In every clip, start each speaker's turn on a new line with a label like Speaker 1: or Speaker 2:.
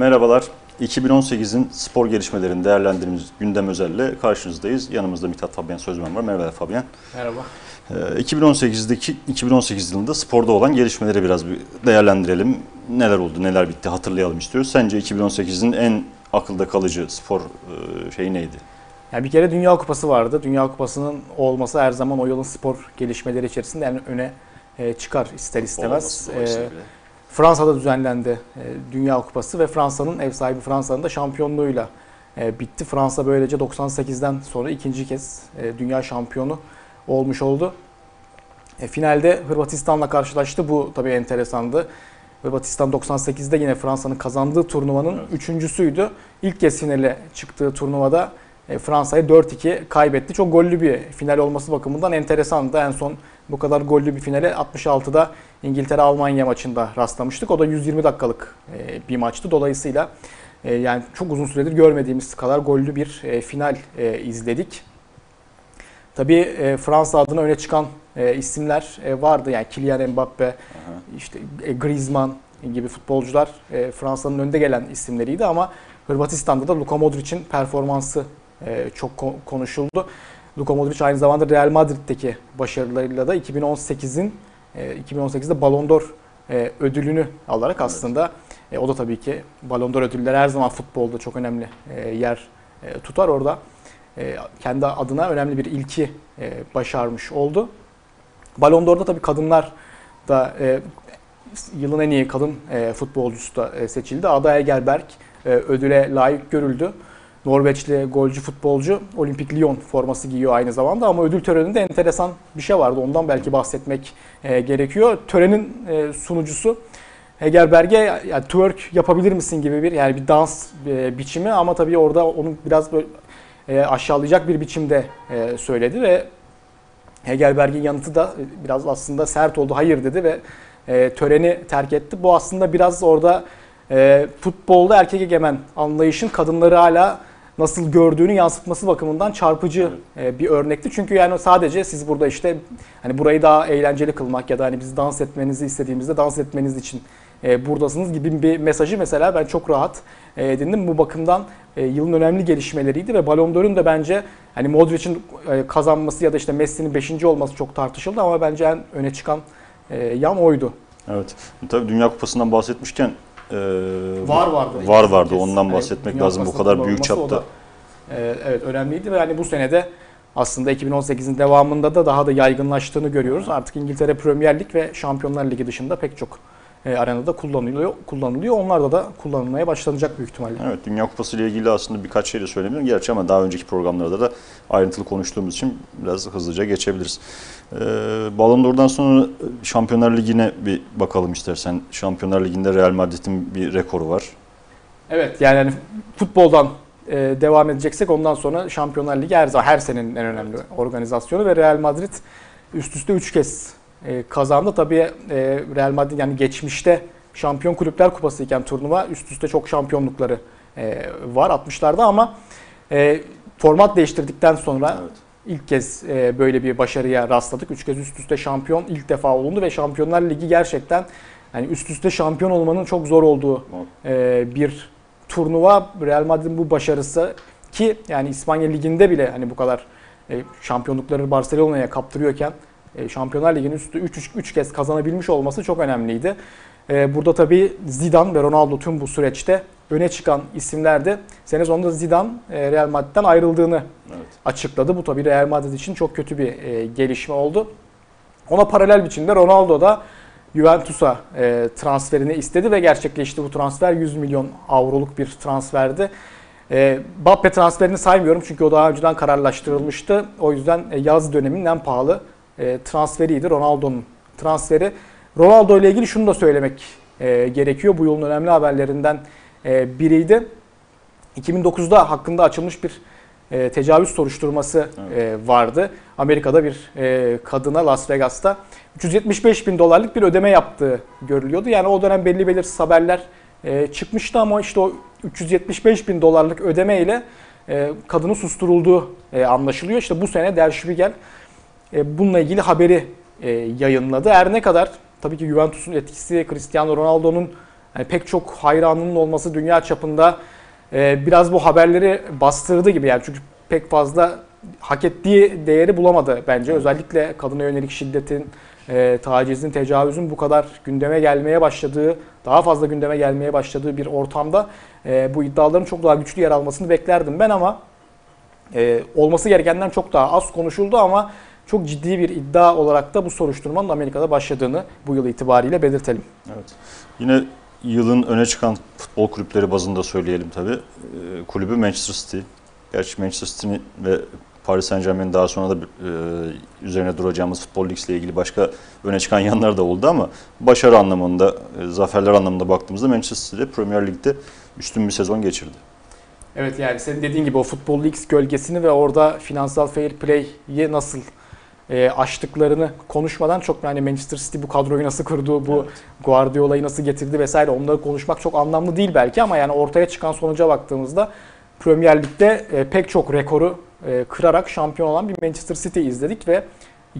Speaker 1: Merhabalar. 2018'in spor gelişmelerini değerlendirdiğimiz gündem özelle karşınızdayız. Yanımızda Mithat Fabian Sözmen var. Merhaba Fabian.
Speaker 2: Merhaba.
Speaker 1: 2018'deki 2018 yılında sporda olan gelişmeleri biraz bir değerlendirelim. Neler oldu, neler bitti hatırlayalım istiyoruz. Sence 2018'in en akılda kalıcı spor e, şeyi neydi?
Speaker 2: Yani bir kere Dünya Kupası vardı. Dünya Kupası'nın olması her zaman o yılın spor gelişmeleri içerisinde en öne e, çıkar ister istemez.
Speaker 1: Olması
Speaker 2: Fransa'da düzenlendi e, Dünya Kupası ve Fransa'nın ev sahibi Fransa'nın da şampiyonluğuyla e, bitti. Fransa böylece 98'den sonra ikinci kez e, dünya şampiyonu olmuş oldu. Finalde Hırvatistan'la karşılaştı. Bu tabii enteresandı. Hırvatistan 98'de yine Fransa'nın kazandığı turnuvanın
Speaker 1: Evet.
Speaker 2: üçüncüsüydü. İlk kez finale çıktığı turnuvada Fransa'ya 4-2 kaybetti. Çok gollü bir final olması bakımından enteresandı. En son bu kadar gollü bir finale 66'da İngiltere-Almanya maçında rastlamıştık. O da 120 dakikalık e, bir maçtı. Dolayısıyla e, yani çok uzun süredir görmediğimiz kadar gollü bir e, final izledik. Tabii Fransa adına öne çıkan isimler vardı. Yani Kylian Mbappe,
Speaker 1: Aha.
Speaker 2: işte Griezmann gibi futbolcular Fransa'nın önde gelen isimleriydi ama Hırvatistan'da da Luka Modric'in performansı çok ko- konuşuldu. Luka Modric aynı zamanda Real Madrid'deki başarılarıyla da 2018'in e, 2018'de Ballon d'Or e, ödülünü alarak
Speaker 1: Evet.
Speaker 2: aslında e, o da tabii ki Ballon d'Or ödülleri her zaman futbolda çok önemli e, yer e, tutar orada. E, kendi adına önemli bir ilki e, başarmış oldu. Ballon d'Or'da tabii kadınlar da e, yılın en iyi kadın e, futbolcusu da e, seçildi. Ada Egerberg e, ödüle layık görüldü. Norveçli golcü futbolcu Olimpik Lyon forması giyiyor aynı zamanda ama ödül töreninde enteresan bir şey vardı. Ondan belki bahsetmek e, gerekiyor. Törenin e, sunucusu Hegerberg'e yani twerk yapabilir misin gibi bir yani bir dans e, biçimi ama tabii orada onu biraz böyle e, aşağılayacak bir biçimde e, söyledi ve Hegelberg'in yanıtı da e, biraz aslında sert oldu. Hayır dedi ve e, töreni terk etti. Bu aslında biraz orada e, futbolda erkek egemen anlayışın kadınları hala nasıl gördüğünü yansıtması bakımından çarpıcı e, bir örnekti. Çünkü yani sadece siz burada işte hani burayı daha eğlenceli kılmak ya da hani biz dans etmenizi istediğimizde dans etmeniz için e, buradasınız gibi bir mesajı mesela ben çok rahat edindim. Bu bakımdan e, yılın önemli gelişmeleriydi ve Ballon d'Or'un da bence hani Modric'in kazanması ya da işte Messi'nin 5. olması çok tartışıldı ama bence en öne çıkan yan oydu.
Speaker 1: Evet. Tabii Dünya Kupası'ndan bahsetmişken e,
Speaker 2: Var vardı.
Speaker 1: Var vardı.
Speaker 2: Kez,
Speaker 1: Ondan
Speaker 2: hani
Speaker 1: bahsetmek
Speaker 2: Dünya
Speaker 1: lazım. Bu kadar büyük çapta.
Speaker 2: da, e, evet önemliydi ve hani bu senede aslında 2018'in devamında da daha da yaygınlaştığını görüyoruz. Artık İngiltere Premier Lig ve Şampiyonlar Ligi dışında pek çok e, arenada kullanılıyor. kullanılıyor. Onlar da kullanılmaya başlanacak büyük ihtimalle.
Speaker 1: Evet, Dünya Kupası ile ilgili aslında birkaç şey de söyleyebilirim. Gerçi ama daha önceki programlarda da ayrıntılı konuştuğumuz için biraz hızlıca geçebiliriz. Ee, Ballon d'Or'dan sonra Şampiyonlar Ligi'ne bir bakalım istersen. Şampiyonlar Ligi'nde Real Madrid'in bir rekoru var.
Speaker 2: Evet yani hani futboldan e, devam edeceksek ondan sonra Şampiyonlar Ligi her zaman her senenin en önemli organizasyonu ve Real Madrid üst üste 3 kez e, kazandı. Tabii e, Real Madrid yani geçmişte Şampiyon Kulüpler Kupası iken turnuva üst üste çok şampiyonlukları e, var 60'larda ama e, format değiştirdikten sonra
Speaker 1: Evet.
Speaker 2: ilk kez e, böyle bir başarıya rastladık. Üç kez üst üste şampiyon ilk defa olundu ve Şampiyonlar Ligi gerçekten yani üst üste şampiyon olmanın çok zor olduğu e, bir turnuva. Real Madrid'in bu başarısı ki yani İspanya Ligi'nde bile hani bu kadar e, şampiyonlukları Barcelona'ya kaptırıyorken Şampiyonlar Ligi'nin üstü 3 3 kez kazanabilmiş olması çok önemliydi. E, burada tabii Zidane ve Ronaldo tüm bu süreçte öne çıkan isimlerdi. Sene sonunda Zidane e, Real Madrid'den ayrıldığını
Speaker 1: Evet.
Speaker 2: açıkladı. Bu tabii Real Madrid için çok kötü bir e, gelişme oldu. Ona paralel biçimde Ronaldo da Juventus'a e, transferini istedi ve gerçekleşti bu transfer 100 milyon avroluk bir transferdi. E, Mbappe transferini saymıyorum çünkü o daha önceden kararlaştırılmıştı. O yüzden e, yaz döneminin en pahalı e, transferiydi Ronaldo'nun transferi. Ronaldo ile ilgili şunu da söylemek e, gerekiyor. Bu yılın önemli haberlerinden e, biriydi. 2009'da hakkında açılmış bir e, tecavüz soruşturması e, vardı. Amerika'da bir e, kadına Las Vegas'ta 375 bin dolarlık bir ödeme yaptığı görülüyordu. Yani o dönem belli belirsiz haberler e, çıkmıştı ama işte o 375 bin dolarlık ödeme ile e, kadının susturulduğu e, anlaşılıyor. İşte bu sene Der Spiegel e, bununla ilgili haberi e, yayınladı. Her ne kadar tabii ki Juventus'un etkisi, Cristiano Ronaldo'nun yani pek çok hayranının olması dünya çapında e, biraz bu haberleri bastırdı gibi yani çünkü pek fazla hak ettiği değeri bulamadı bence. Özellikle kadına yönelik şiddetin, e, tacizin, tecavüzün bu kadar gündeme gelmeye başladığı, daha fazla gündeme gelmeye başladığı bir ortamda e, bu iddiaların çok daha güçlü yer almasını beklerdim ben ama e, olması gerekenden çok daha az konuşuldu ama çok ciddi bir iddia olarak da bu soruşturmanın Amerika'da başladığını bu yıl itibariyle belirtelim.
Speaker 1: Evet. Yine yılın öne çıkan futbol kulüpleri bazında söyleyelim tabii. Ee, kulübü Manchester City. Gerçi Manchester City'nin ve Paris Saint Germain'in daha sonra da e, üzerine duracağımız futbol Leagues ile ilgili başka öne çıkan yanlar da oldu ama başarı anlamında, e, zaferler anlamında baktığımızda Manchester City Premier Lig'de üstün bir sezon geçirdi.
Speaker 2: Evet yani senin dediğin gibi o Futbol Leagues gölgesini ve orada finansal fair play'i nasıl e, aştıklarını konuşmadan çok yani Manchester City bu kadroyu nasıl kurdu, bu
Speaker 1: Evet.
Speaker 2: Guardiola'yı nasıl getirdi vesaire onları konuşmak çok anlamlı değil belki ama yani ortaya çıkan sonuca baktığımızda Premier Lig'de e, pek çok rekoru e, kırarak şampiyon olan bir Manchester City izledik ve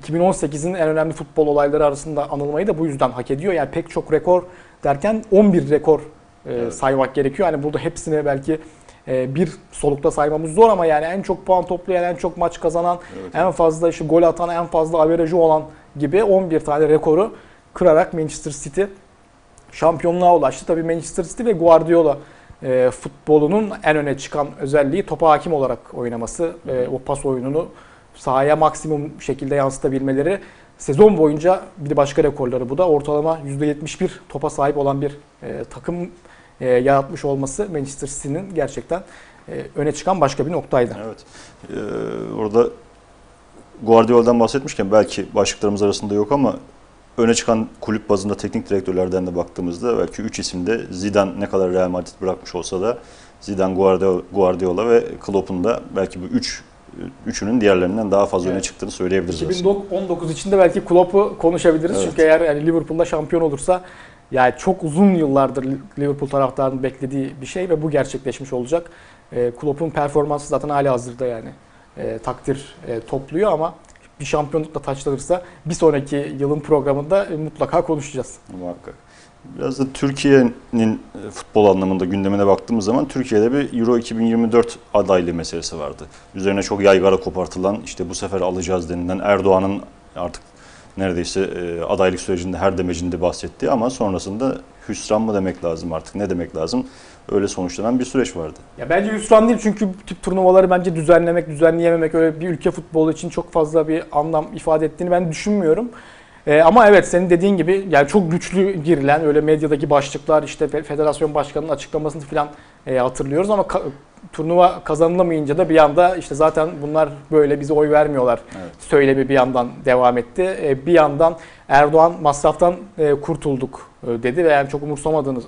Speaker 2: 2018'in en önemli futbol olayları arasında anılmayı da bu yüzden hak ediyor. Yani pek çok rekor derken 11 rekor e,
Speaker 1: Evet.
Speaker 2: saymak gerekiyor. Yani burada hepsini belki bir solukta saymamız zor ama yani en çok puan toplayan, en çok maç kazanan,
Speaker 1: Evet.
Speaker 2: en fazla işte gol atan, en fazla averajı olan gibi 11 tane rekoru kırarak Manchester City şampiyonluğa ulaştı. Tabii Manchester City ve Guardiola e, futbolunun en öne çıkan özelliği topa hakim olarak oynaması, e, o pas oyununu sahaya maksimum şekilde yansıtabilmeleri. Sezon boyunca bir başka rekorları bu da ortalama %71 topa sahip olan bir e, takım e, yaratmış olması Manchester City'nin gerçekten e, öne çıkan başka bir noktaydı.
Speaker 1: Evet. Ee, orada Guardiola'dan bahsetmişken belki başlıklarımız arasında yok ama öne çıkan kulüp bazında teknik direktörlerden de baktığımızda belki 3 isimde Zidane ne kadar Real Madrid bırakmış olsa da Zidane, Guardiola, Guardiola ve Klopp'un da belki bu 3 üçünün diğerlerinden daha fazla öne
Speaker 2: Evet.
Speaker 1: çıktığını söyleyebiliriz aslında.
Speaker 2: 2019 içinde belki Klopp'u konuşabiliriz.
Speaker 1: Evet.
Speaker 2: Çünkü eğer yani Liverpool'da şampiyon olursa yani çok uzun yıllardır Liverpool taraftarının beklediği bir şey ve bu gerçekleşmiş olacak. E, Klopp'un performansı zaten hali hazırda yani e, takdir e, topluyor ama bir şampiyonlukla taçlanırsa bir sonraki yılın programında e, mutlaka konuşacağız.
Speaker 1: Muhakkak. Biraz da Türkiye'nin e, futbol anlamında gündemine baktığımız zaman Türkiye'de bir Euro 2024 adaylığı meselesi vardı. Üzerine çok yaygara kopartılan işte bu sefer alacağız denilen Erdoğan'ın artık neredeyse e, adaylık sürecinde her demecinde bahsettiği ama sonrasında hüsran mı demek lazım artık ne demek lazım öyle sonuçlanan bir süreç vardı.
Speaker 2: Ya bence hüsran değil çünkü bu tip turnuvaları bence düzenlemek, düzenleyememek öyle bir ülke futbolu için çok fazla bir anlam ifade ettiğini ben düşünmüyorum. Ee, ama evet senin dediğin gibi yani çok güçlü girilen öyle medyadaki başlıklar işte fe- federasyon başkanının açıklamasını falan e, hatırlıyoruz ama turnuva kazanılamayınca da bir anda işte zaten bunlar böyle bize oy vermiyorlar
Speaker 1: Evet.
Speaker 2: söylemi bir yandan devam etti. E, bir yandan Erdoğan masraftan e, kurtulduk e, dedi ve yani çok umursamadığını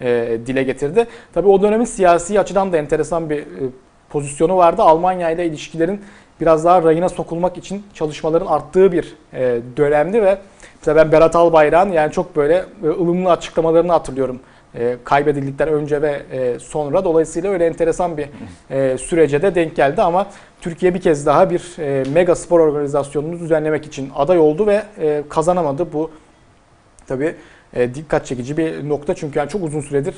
Speaker 2: e, dile getirdi. Tabii o dönemin siyasi açıdan da enteresan bir e, pozisyonu vardı. Almanya ile ilişkilerin biraz daha rayına sokulmak için çalışmaların arttığı bir e, dönemdi ve mesela ben Berat Albayrak'ın yani çok böyle e, ılımlı açıklamalarını hatırlıyorum. E, kaybedildikten önce ve e, sonra dolayısıyla öyle enteresan bir e, sürece de denk geldi ama Türkiye bir kez daha bir e, mega spor organizasyonunu düzenlemek için aday oldu ve kazanamadı. Bu tabii e, dikkat çekici bir nokta çünkü yani çok uzun süredir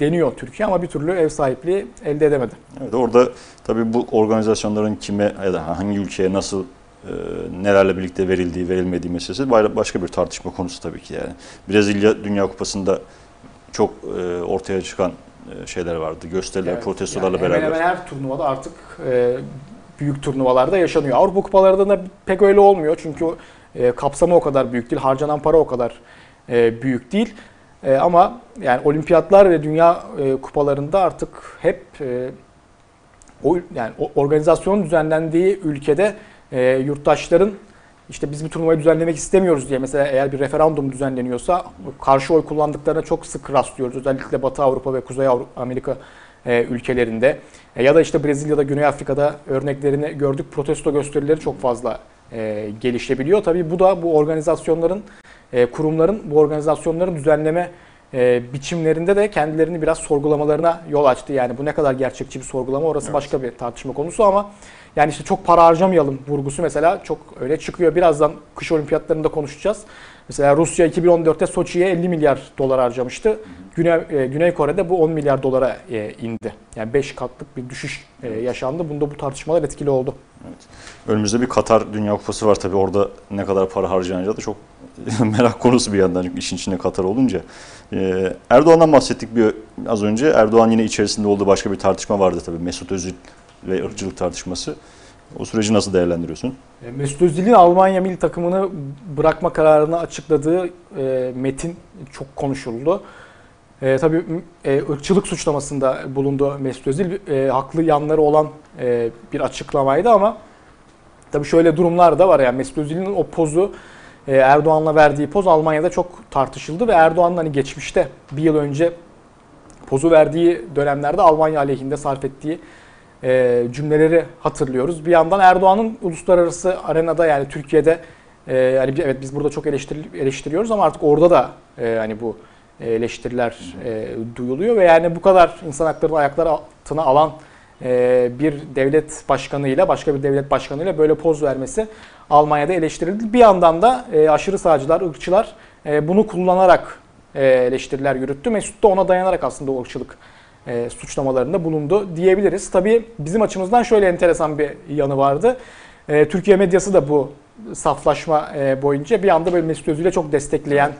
Speaker 2: deniyor Türkiye ama bir türlü ev sahipliği elde edemedi.
Speaker 1: Evet, orada tabii bu organizasyonların kime ya da hangi ülkeye nasıl nelerle birlikte verildiği, verilmediği meselesi başka bir tartışma konusu tabii ki yani. Brezilya Dünya Kupası'nda çok e, ortaya çıkan e, şeyler vardı. Gösteriler,
Speaker 2: Evet,
Speaker 1: protestolarla
Speaker 2: yani
Speaker 1: beraber.
Speaker 2: Hemen hemen her turnuvada artık e, büyük turnuvalarda yaşanıyor. Avrupa kupalarında da pek öyle olmuyor çünkü e, kapsamı o kadar büyük değil, harcanan para o kadar e, büyük değil. E, ama yani olimpiyatlar ve dünya e, kupalarında artık hep e, o yani organizasyonun düzenlendiği ülkede e, yurttaşların işte biz bu turnuvayı düzenlemek istemiyoruz diye mesela eğer bir referandum düzenleniyorsa karşı oy kullandıklarına çok sık rastlıyoruz. Özellikle Batı Avrupa ve Kuzey Avrupa, Amerika e, ülkelerinde. E, ya da işte Brezilya'da, Güney Afrika'da örneklerini gördük. Protesto gösterileri çok fazla e, gelişebiliyor. Tabii bu da bu organizasyonların, e, kurumların bu organizasyonların düzenleme e, biçimlerinde de kendilerini biraz sorgulamalarına yol açtı. Yani bu ne kadar gerçekçi bir sorgulama orası
Speaker 1: Evet.
Speaker 2: başka bir tartışma konusu ama yani işte çok para harcamayalım vurgusu mesela çok öyle çıkıyor. Birazdan kış olimpiyatlarında konuşacağız. Mesela Rusya 2014'te Soçi'ye 50 milyar dolar harcamıştı. Güney, e, Güney Kore'de bu 10 milyar dolara e, indi. Yani 5 katlık bir düşüş e, yaşandı. Bunda bu tartışmalar etkili oldu.
Speaker 1: Önümüzde bir Katar Dünya Kupası var tabii orada ne kadar para harcanacağı da çok merak konusu bir yandan çünkü işin içinde Katar olunca. Ee, Erdoğan'dan bahsettik bir az önce. Erdoğan yine içerisinde olduğu başka bir tartışma vardı tabii. Mesut Özil ve ırkçılık tartışması. O süreci nasıl değerlendiriyorsun?
Speaker 2: E, Mesut Özil'in Almanya milli takımını bırakma kararını açıkladığı e, metin çok konuşuldu. E, tabii e, ırkçılık suçlamasında bulundu Mesut Özil. E, haklı yanları olan e, bir açıklamaydı ama tabii şöyle durumlar da var. Yani Mesut Özil'in o pozu e, Erdoğan'la verdiği poz Almanya'da çok tartışıldı ve Erdoğan'ın hani geçmişte bir yıl önce pozu verdiği dönemlerde Almanya aleyhinde sarf ettiği e, cümleleri hatırlıyoruz. Bir yandan Erdoğan'ın uluslararası arenada yani Türkiye'de e, yani evet biz burada çok eleştiri, eleştiriyoruz ama artık orada da e, hani bu eleştiriler e, duyuluyor ve yani bu kadar insan haklarını ayaklar altına alan e, bir devlet başkanıyla başka bir devlet başkanıyla böyle poz vermesi Almanya'da eleştirildi. Bir yandan da e, aşırı sağcılar, ırkçılar e, bunu kullanarak e, eleştiriler yürüttü. Mesut da ona dayanarak aslında o ırkçılık e, suçlamalarında bulundu diyebiliriz. Tabii bizim açımızdan şöyle enteresan bir yanı vardı. E, Türkiye medyası da bu saflaşma e, boyunca bir anda böyle Mesut Özil'e çok destekleyen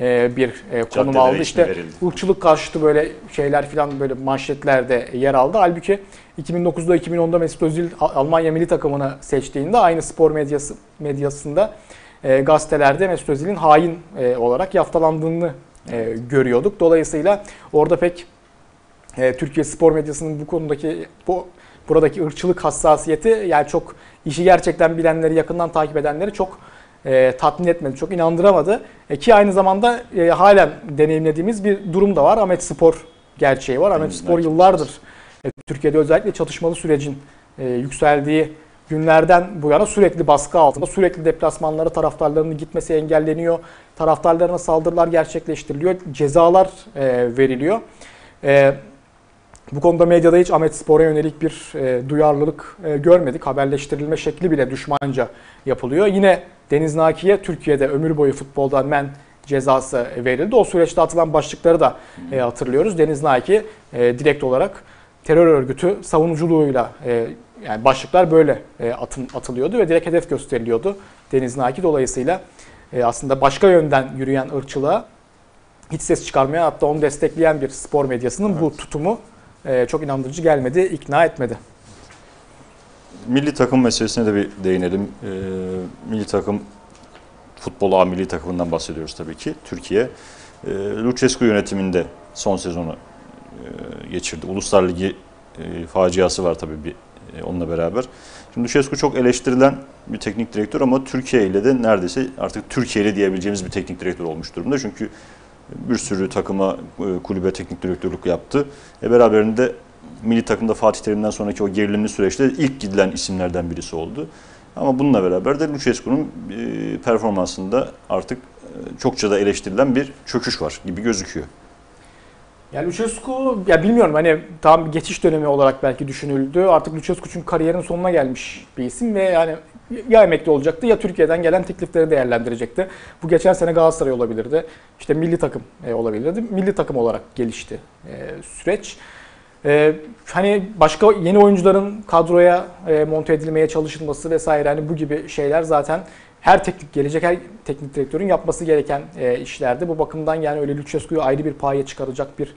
Speaker 2: e, bir e, konum aldı. İşte
Speaker 1: verildi.
Speaker 2: ırkçılık karşıtı böyle şeyler falan böyle manşetlerde yer aldı. Halbuki 2009'da 2010'da Mesut Özil Almanya milli takımını seçtiğinde aynı spor medyası medyasında e, gazetelerde Mesut Özil'in hain e, olarak yaftalandığını e, görüyorduk. Dolayısıyla orada pek e, Türkiye spor medyasının bu konudaki bu buradaki ırkçılık hassasiyeti yani çok işi gerçekten bilenleri yakından takip edenleri çok e, tatmin etmedi, çok inandıramadı. E, ki aynı zamanda e, halen deneyimlediğimiz bir durum da var. Ahmet Spor gerçeği var. Ahmet Spor yıllardır e, Türkiye'de özellikle çatışmalı sürecin e, yükseldiği günlerden bu yana sürekli baskı altında, sürekli deplasmanlara taraftarlarının gitmesi engelleniyor, taraftarlarına saldırılar gerçekleştiriliyor, cezalar e, veriliyor. E, bu konuda medyada hiç Ahmet Spor'a yönelik bir e, duyarlılık e, görmedik. Haberleştirilme şekli bile düşmanca yapılıyor. Yine Deniz Naki'ye Türkiye'de ömür boyu futboldan men cezası verildi. O süreçte atılan başlıkları da e, hatırlıyoruz. Deniz Naki e, direkt olarak terör örgütü savunuculuğuyla e, yani başlıklar böyle e, atın, atılıyordu ve direkt hedef gösteriliyordu Deniz Naki. Dolayısıyla e, aslında başka yönden yürüyen ırkçılığa hiç ses çıkarmayan hatta onu destekleyen bir spor medyasının bu tutumu e, çok inandırıcı gelmedi, ikna etmedi.
Speaker 1: Milli takım meselesine de bir değinelim. Ee, milli takım futbol A milli takımından bahsediyoruz tabii ki. Türkiye e, Lucescu yönetiminde son sezonu e, geçirdi. Uluslar Ligi e, faciası var tabii bir e, onunla beraber. Şimdi Lucescu çok eleştirilen bir teknik direktör ama Türkiye ile de neredeyse artık Türkiye'li diyebileceğimiz bir teknik direktör olmuş durumda. Çünkü bir sürü takıma, e, kulübe teknik direktörlük yaptı. E beraberinde milli takımda Fatih Terim'den sonraki o gerilimli süreçte ilk gidilen isimlerden birisi oldu. Ama bununla beraber de Lucescu'nun e, performansında artık e, çokça da eleştirilen bir çöküş var gibi gözüküyor.
Speaker 2: Ya Lucescu ya bilmiyorum hani tam bir geçiş dönemi olarak belki düşünüldü. Artık Lucescu çünkü kariyerin sonuna gelmiş bir isim ve yani ya emekli olacaktı ya Türkiye'den gelen teklifleri değerlendirecekti. Bu geçen sene Galatasaray olabilirdi. İşte milli takım e, olabilirdi. Milli takım olarak gelişti e, süreç. E, hani başka yeni oyuncuların kadroya monte edilmeye çalışılması vesaire hani bu gibi şeyler zaten her teknik gelecek her teknik direktörün yapması gereken işlerdi. Bu bakımdan yani öyle Lucescu'yu ayrı bir paya çıkaracak bir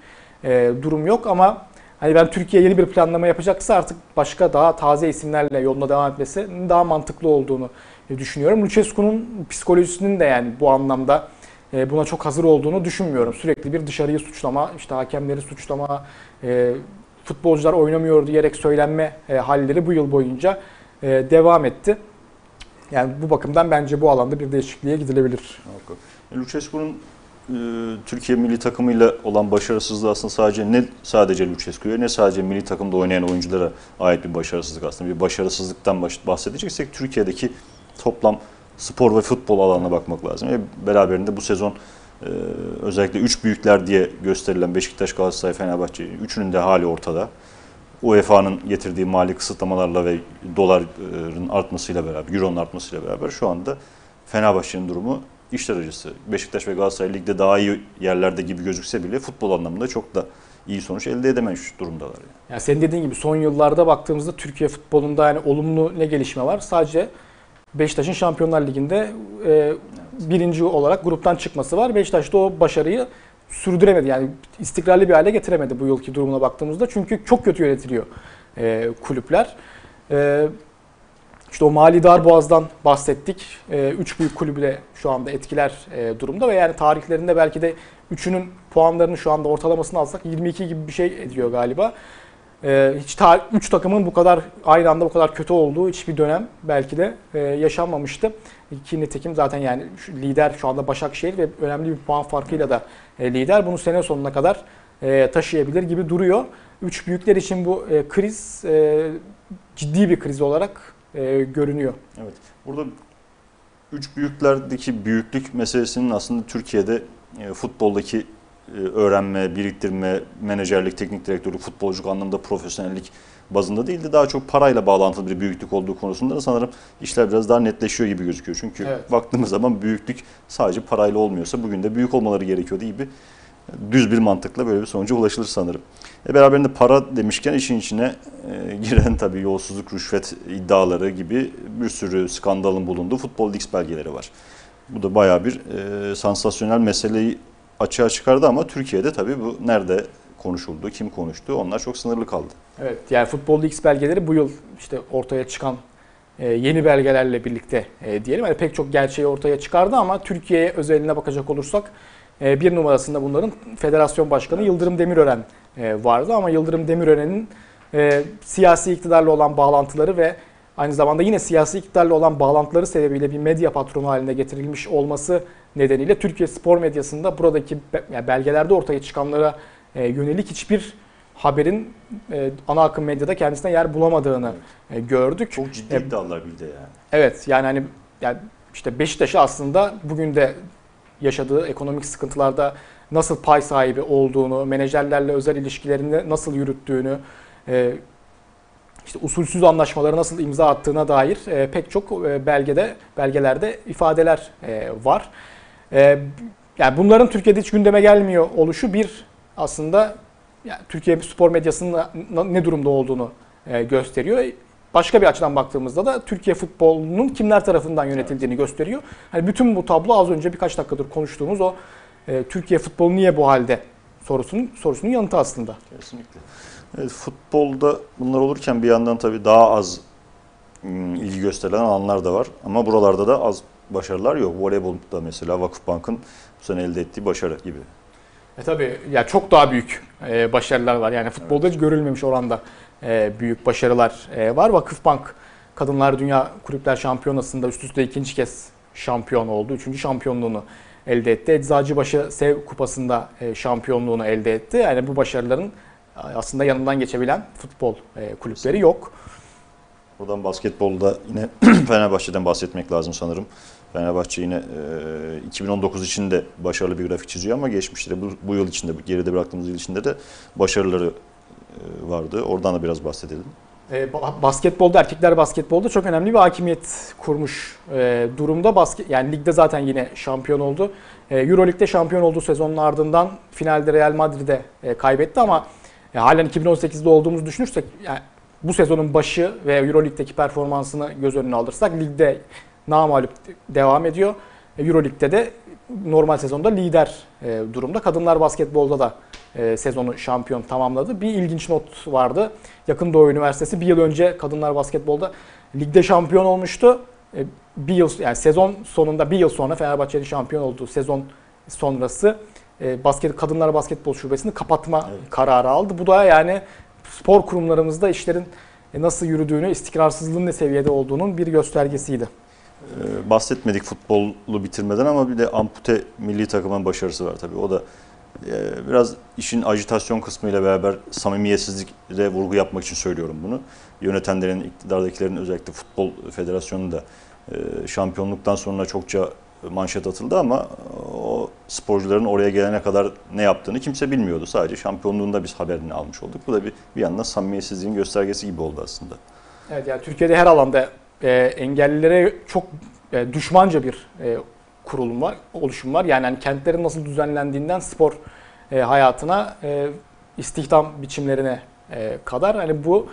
Speaker 2: durum yok ama hani ben Türkiye yeni bir planlama yapacaksa artık başka daha taze isimlerle yoluna devam etmesi daha mantıklı olduğunu düşünüyorum. Lucescu'nun psikolojisinin de yani bu anlamda e, buna çok hazır olduğunu düşünmüyorum. Sürekli bir dışarıyı suçlama, işte hakemleri suçlama, e, futbolcular oynamıyor diyerek söylenme e, halleri bu yıl boyunca devam etti. Yani bu bakımdan bence bu alanda bir değişikliğe gidilebilir.
Speaker 1: Lucescu'nun Türkiye milli takımıyla olan başarısızlığı aslında sadece ne sadece Lucescu'ya ne sadece milli takımda oynayan oyunculara ait bir başarısızlık aslında. Bir başarısızlıktan baş- bahsedeceksek Türkiye'deki toplam spor ve futbol alanına bakmak lazım. Ve beraberinde bu sezon e, özellikle üç büyükler diye gösterilen Beşiktaş, Galatasaray, Fenerbahçe üçünün de hali ortada. UEFA'nın getirdiği mali kısıtlamalarla ve doların artmasıyla beraber, euronun artmasıyla beraber şu anda Fenerbahçe'nin durumu işler acısı. Beşiktaş ve Galatasaray ligde daha iyi yerlerde gibi gözükse bile futbol anlamında çok da iyi sonuç elde edememiş durumdalar. Yani.
Speaker 2: Yani senin dediğin gibi son yıllarda baktığımızda Türkiye futbolunda yani olumlu ne gelişme var? Sadece Beşiktaş'ın Şampiyonlar Ligi'nde e, birinci olarak gruptan çıkması var. Beşiktaş da o başarıyı sürdüremedi. Yani istikrarlı bir hale getiremedi bu yılki durumuna baktığımızda. Çünkü çok kötü yönetiliyor e, kulüpler. E, işte o mali darboğazdan bahsettik. E, üç büyük kulübü de şu anda etkiler e, durumda ve yani tarihlerinde belki de üçünün puanlarını şu anda ortalamasını alsak 22 gibi bir şey ediyor galiba. E, hiç üç takımın bu kadar aynı anda bu kadar kötü olduğu hiçbir dönem belki de e, yaşanmamıştı. Ki nitekim zaten yani lider şu anda Başakşehir ve önemli bir puan farkıyla da e, lider. Bunu sene sonuna kadar taşıyabilir gibi duruyor. Üç büyükler için bu kriz ciddi bir kriz olarak e, görünüyor.
Speaker 1: Evet. Burada üç büyüklerdeki büyüklük meselesinin aslında Türkiye'de e, futboldaki e, öğrenme, biriktirme, menajerlik, teknik direktörlük, futbolculuk anlamında profesyonellik bazında değil de daha çok parayla bağlantılı bir büyüklük olduğu konusunda da sanırım işler biraz daha netleşiyor gibi gözüküyor. Çünkü
Speaker 2: Evet.
Speaker 1: baktığımız zaman büyüklük sadece parayla olmuyorsa bugün de büyük olmaları gerekiyordu gibi düz bir mantıkla böyle bir sonuca ulaşılır sanırım. E beraberinde para demişken işin içine e, giren tabii yolsuzluk, rüşvet iddiaları gibi bir sürü skandalın bulunduğu futbol Leaks belgeleri var. Bu da bayağı bir e, sansasyonel meseleyi açığa çıkardı ama Türkiye'de tabii bu nerede konuşuldu, kim konuştu onlar çok sınırlı kaldı.
Speaker 2: Evet yani Futbol X belgeleri bu yıl işte ortaya çıkan e, yeni belgelerle birlikte e, diyelim. Yani pek çok gerçeği ortaya çıkardı ama Türkiye'ye özeline bakacak olursak e, bir numarasında bunların Federasyon Başkanı Yıldırım Demirören vardı ama Yıldırım Demirören'in e, siyasi iktidarla olan bağlantıları ve aynı zamanda yine siyasi iktidarla olan bağlantıları sebebiyle bir medya patronu haline getirilmiş olması nedeniyle Türkiye spor medyasında buradaki belgelerde ortaya çıkanlara e, yönelik hiçbir haberin e, ana akım medyada kendisine yer bulamadığını e, gördük.
Speaker 1: Çok ciddi
Speaker 2: E,
Speaker 1: iddialar bir de yani.
Speaker 2: Evet yani hani yani işte Beşiktaş'ı aslında bugün de yaşadığı ekonomik sıkıntılarda nasıl pay sahibi olduğunu, menajerlerle özel ilişkilerini nasıl yürüttüğünü, e, işte usulsüz anlaşmaları nasıl imza attığına dair e, pek çok e, belgede belgelerde ifadeler var. Yani bunların Türkiye'de hiç gündeme gelmiyor oluşu bir aslında yani Türkiye spor medyasının ne durumda olduğunu gösteriyor. Başka bir açıdan baktığımızda da Türkiye futbolunun kimler tarafından yönetildiğini gösteriyor. Hani bütün bu tablo az önce birkaç dakikadır konuştuğumuz o e, Türkiye futbolu niye bu halde sorusunun sorusunun yanıtı aslında.
Speaker 1: Kesinlikle. Evet, futbolda bunlar olurken bir yandan tabii daha az ım, ilgi gösterilen alanlar da var. Ama buralarda da az başarılar yok. Voleybolda mesela Vakıfbank'ın bu sene elde ettiği başarı gibi.
Speaker 2: E tabii ya çok daha büyük e, başarılar var. Yani futbolda hiç görülmemiş oranda e, büyük başarılar e, var. Vakıfbank Kadınlar Dünya Kulüpler Şampiyonası'nda üst üste ikinci kez şampiyon oldu. Üçüncü şampiyonluğunu elde etti. Eczacıbaşı Sev Kupası'nda e, şampiyonluğunu elde etti. Yani bu başarıların e, aslında yanından geçebilen futbol e, kulüpleri yok.
Speaker 1: Buradan basketbolda yine Fenerbahçe'den bahsetmek lazım sanırım. Fenerbahçe yine e, 2019 için de başarılı bir grafik çiziyor ama geçmişte bu, bu yıl içinde, geride bıraktığımız yıl içinde de başarıları e, vardı. Oradan da biraz bahsedelim.
Speaker 2: E, ba- basketbolda erkekler basketbolda çok önemli bir hakimiyet kurmuş e, durumda. Basket yani ligde zaten yine şampiyon oldu. E, Euroleague'de şampiyon olduğu sezonun ardından finalde Real Madrid'e e, kaybetti ama e, halen 2018'de olduğumuzu düşünürsek yani bu sezonun başı ve Euroleague'deki performansını göz önüne alırsak ligde namağlup devam ediyor. E, Euroleague'de de normal sezonda lider e, durumda. Kadınlar basketbolda da e, sezonu şampiyon tamamladı. Bir ilginç not vardı. Yakın Doğu Üniversitesi bir yıl önce kadınlar basketbolda ligde şampiyon olmuştu. E, bir yıl yani sezon sonunda bir yıl sonra Fenerbahçe'nin şampiyon olduğu sezon sonrası e, basket kadınlar basketbol şubesini kapatma
Speaker 1: Evet.
Speaker 2: kararı aldı. Bu da yani spor kurumlarımızda işlerin e, nasıl yürüdüğünü, istikrarsızlığın ne seviyede olduğunun bir göstergesiydi.
Speaker 1: Ee, bahsetmedik futbolu bitirmeden ama bir de ampute milli takımın başarısı var tabii. O da e, biraz işin ajitasyon kısmıyla beraber samimiyetsizlikle vurgu yapmak için söylüyorum bunu. Yönetenlerin, iktidardakilerin özellikle futbol federasyonu da e, şampiyonluktan sonra çokça manşet atıldı ama o sporcuların oraya gelene kadar ne yaptığını kimse bilmiyordu. Sadece şampiyonluğunda biz haberini almış olduk. Bu da bir, bir yandan samimiyetsizliğin göstergesi gibi oldu aslında.
Speaker 2: Evet yani Türkiye'de her alanda e, engellilere çok e, düşmanca bir e, kurulum var, oluşum var. Yani hani kentlerin nasıl düzenlendiğinden spor e, hayatına, e, istihdam biçimlerine e, kadar hani bu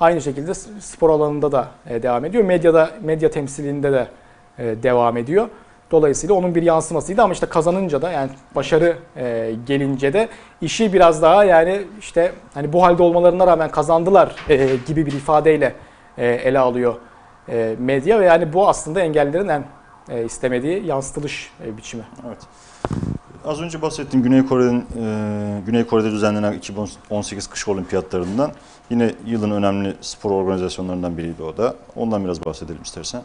Speaker 2: aynı şekilde spor alanında da e, devam ediyor. Medyada, medya temsilinde de e, devam ediyor. Dolayısıyla onun bir yansımasıydı ama işte kazanınca da yani başarı e, gelince de işi biraz daha yani işte hani bu halde olmalarına rağmen kazandılar e, gibi bir ifadeyle e, ele alıyor e, medya ve yani bu aslında engellerin en e, istemediği yansıtılış e, biçimi.
Speaker 1: Evet. Az önce bahsettiğim Güney Kore'nin e, Güney Kore'de düzenlenen 2018 kış olimpiyatlarından yine yılın önemli spor organizasyonlarından biriydi o da. Ondan biraz bahsedelim istersen.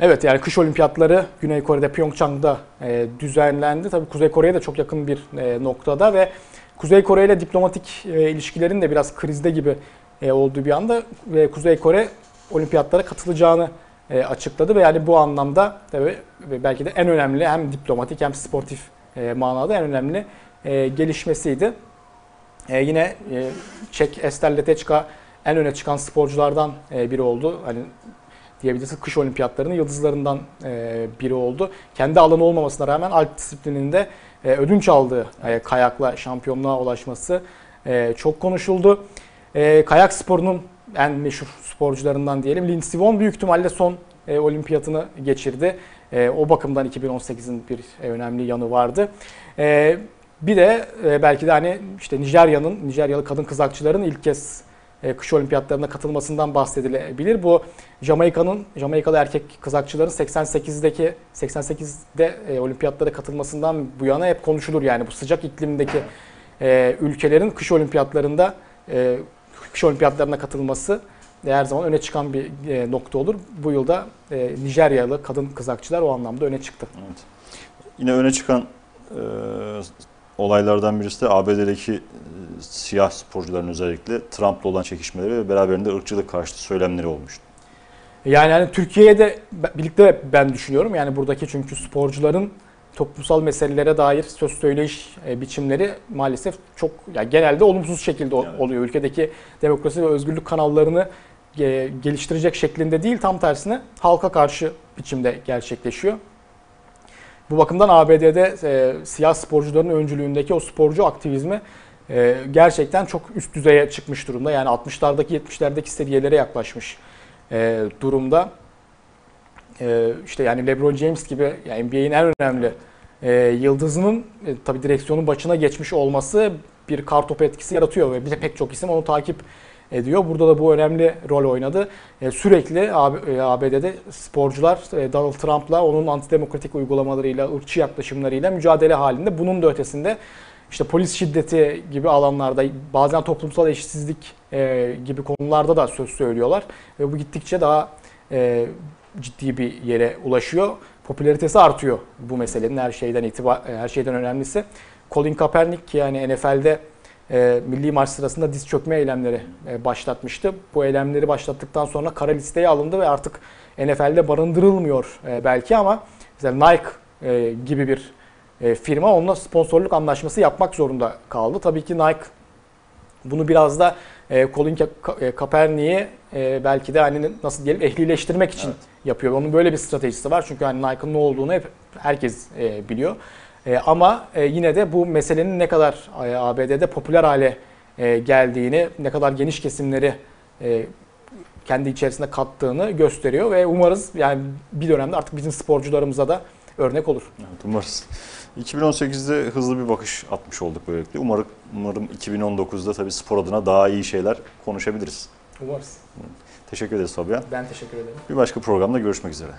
Speaker 2: Evet yani kış olimpiyatları Güney Kore'de Pyeongchang'da e, düzenlendi. Tabii Kuzey Kore'ye de çok yakın bir e, noktada ve Kuzey Kore ile diplomatik e, ilişkilerin de biraz krizde gibi e, olduğu bir anda ve Kuzey Kore olimpiyatlara katılacağını e, açıkladı ve yani bu anlamda tabii ve belki de en önemli hem diplomatik hem sportif e, manada en önemli e, gelişmesiydi. E, yine e, Çek Ester Letečka en öne çıkan sporculardan e, biri oldu. Hani diyebiliriz kış olimpiyatlarının yıldızlarından e, biri oldu. Kendi alanı olmamasına rağmen alp disiplininde e, ödünç aldığı e, kayakla şampiyonluğa ulaşması e, çok konuşuldu. E, kayak sporunun en meşhur sporcularından diyelim Lindsey Vonn büyük ihtimalle son e, olimpiyatını geçirdi. E, o bakımdan 2018'in bir e, önemli yanı vardı. E, bir de e, belki de hani işte Nijerya'nın, Nijeryalı kadın kızakçıların ilk kez e, kış olimpiyatlarına katılmasından bahsedilebilir. Bu Jamaika'nın, Jamaikalı erkek kızakçıların 88'deki 88'de e, olimpiyatlara katılmasından bu yana hep konuşulur yani bu sıcak iklimdeki e, ülkelerin kış olimpiyatlarında e, kış olimpiyatlarına katılması her zaman öne çıkan bir e, nokta olur. Bu yılda e, Nijeryalı kadın kızakçılar o anlamda öne çıktı.
Speaker 1: Evet. Yine öne çıkan e, olaylardan birisi de ABD'deki e, siyah sporcuların özellikle Trump'la olan çekişmeleri ve beraberinde ırkçılık karşıtı söylemleri olmuştu.
Speaker 2: Yani hani Türkiye'ye de birlikte ben düşünüyorum. Yani buradaki çünkü sporcuların toplumsal meselelere dair söz söyleyiş e, biçimleri maalesef çok yani genelde olumsuz şekilde
Speaker 1: Evet.
Speaker 2: oluyor. Ülkedeki demokrasi ve özgürlük kanallarını geliştirecek şeklinde değil tam tersine halka karşı biçimde gerçekleşiyor. Bu bakımdan ABD'de e, siyah sporcuların öncülüğündeki o sporcu aktivizmi e, gerçekten çok üst düzeye çıkmış durumda. Yani 60'lardaki 70'lerdeki seviyelere yaklaşmış e, durumda. E, işte yani LeBron James gibi yani NBA'in en önemli e, yıldızının e, tabii direksiyonun başına geçmiş olması bir kartopu etkisi yaratıyor ve bir de pek çok isim onu takip ediyor. Burada da bu önemli rol oynadı. E, sürekli AB- e, ABD'de sporcular e, Donald Trump'la onun antidemokratik uygulamalarıyla, ırkçı yaklaşımlarıyla mücadele halinde. Bunun da ötesinde işte polis şiddeti gibi alanlarda bazen toplumsal eşitsizlik e, gibi konularda da söz söylüyorlar. Ve bu gittikçe daha e, ciddi bir yere ulaşıyor. Popülaritesi artıyor bu meselenin her şeyden itibar her şeyden önemlisi. Colin Kaepernick yani NFL'de e, milli maç sırasında diz çökme eylemleri e, başlatmıştı. Bu eylemleri başlattıktan sonra kara listeye alındı ve artık NFL'de barındırılmıyor e, belki ama mesela Nike e, gibi bir e, firma onunla sponsorluk anlaşması yapmak zorunda kaldı. Tabii ki Nike bunu biraz da e, Colin e, Kaepernick'i e, belki de hani nasıl diyelim ehlileştirmek için
Speaker 1: Evet.
Speaker 2: yapıyor. Onun böyle bir stratejisi var. Çünkü hani Nike'ın ne olduğunu hep herkes e, biliyor. E, ama e, yine de bu meselenin ne kadar e, ABD'de popüler hale e, geldiğini, ne kadar geniş kesimleri e, kendi içerisinde kattığını gösteriyor ve umarız yani bir dönemde artık bizim sporcularımıza da örnek olur.
Speaker 1: Evet, umarız. 2018'de hızlı bir bakış atmış olduk böylelikle. Umarım, umarım 2019'da tabii spor adına daha iyi şeyler konuşabiliriz.
Speaker 2: Umarız.
Speaker 1: Teşekkür ederiz Fabian.
Speaker 2: Ben teşekkür ederim.
Speaker 1: Bir başka programda görüşmek üzere.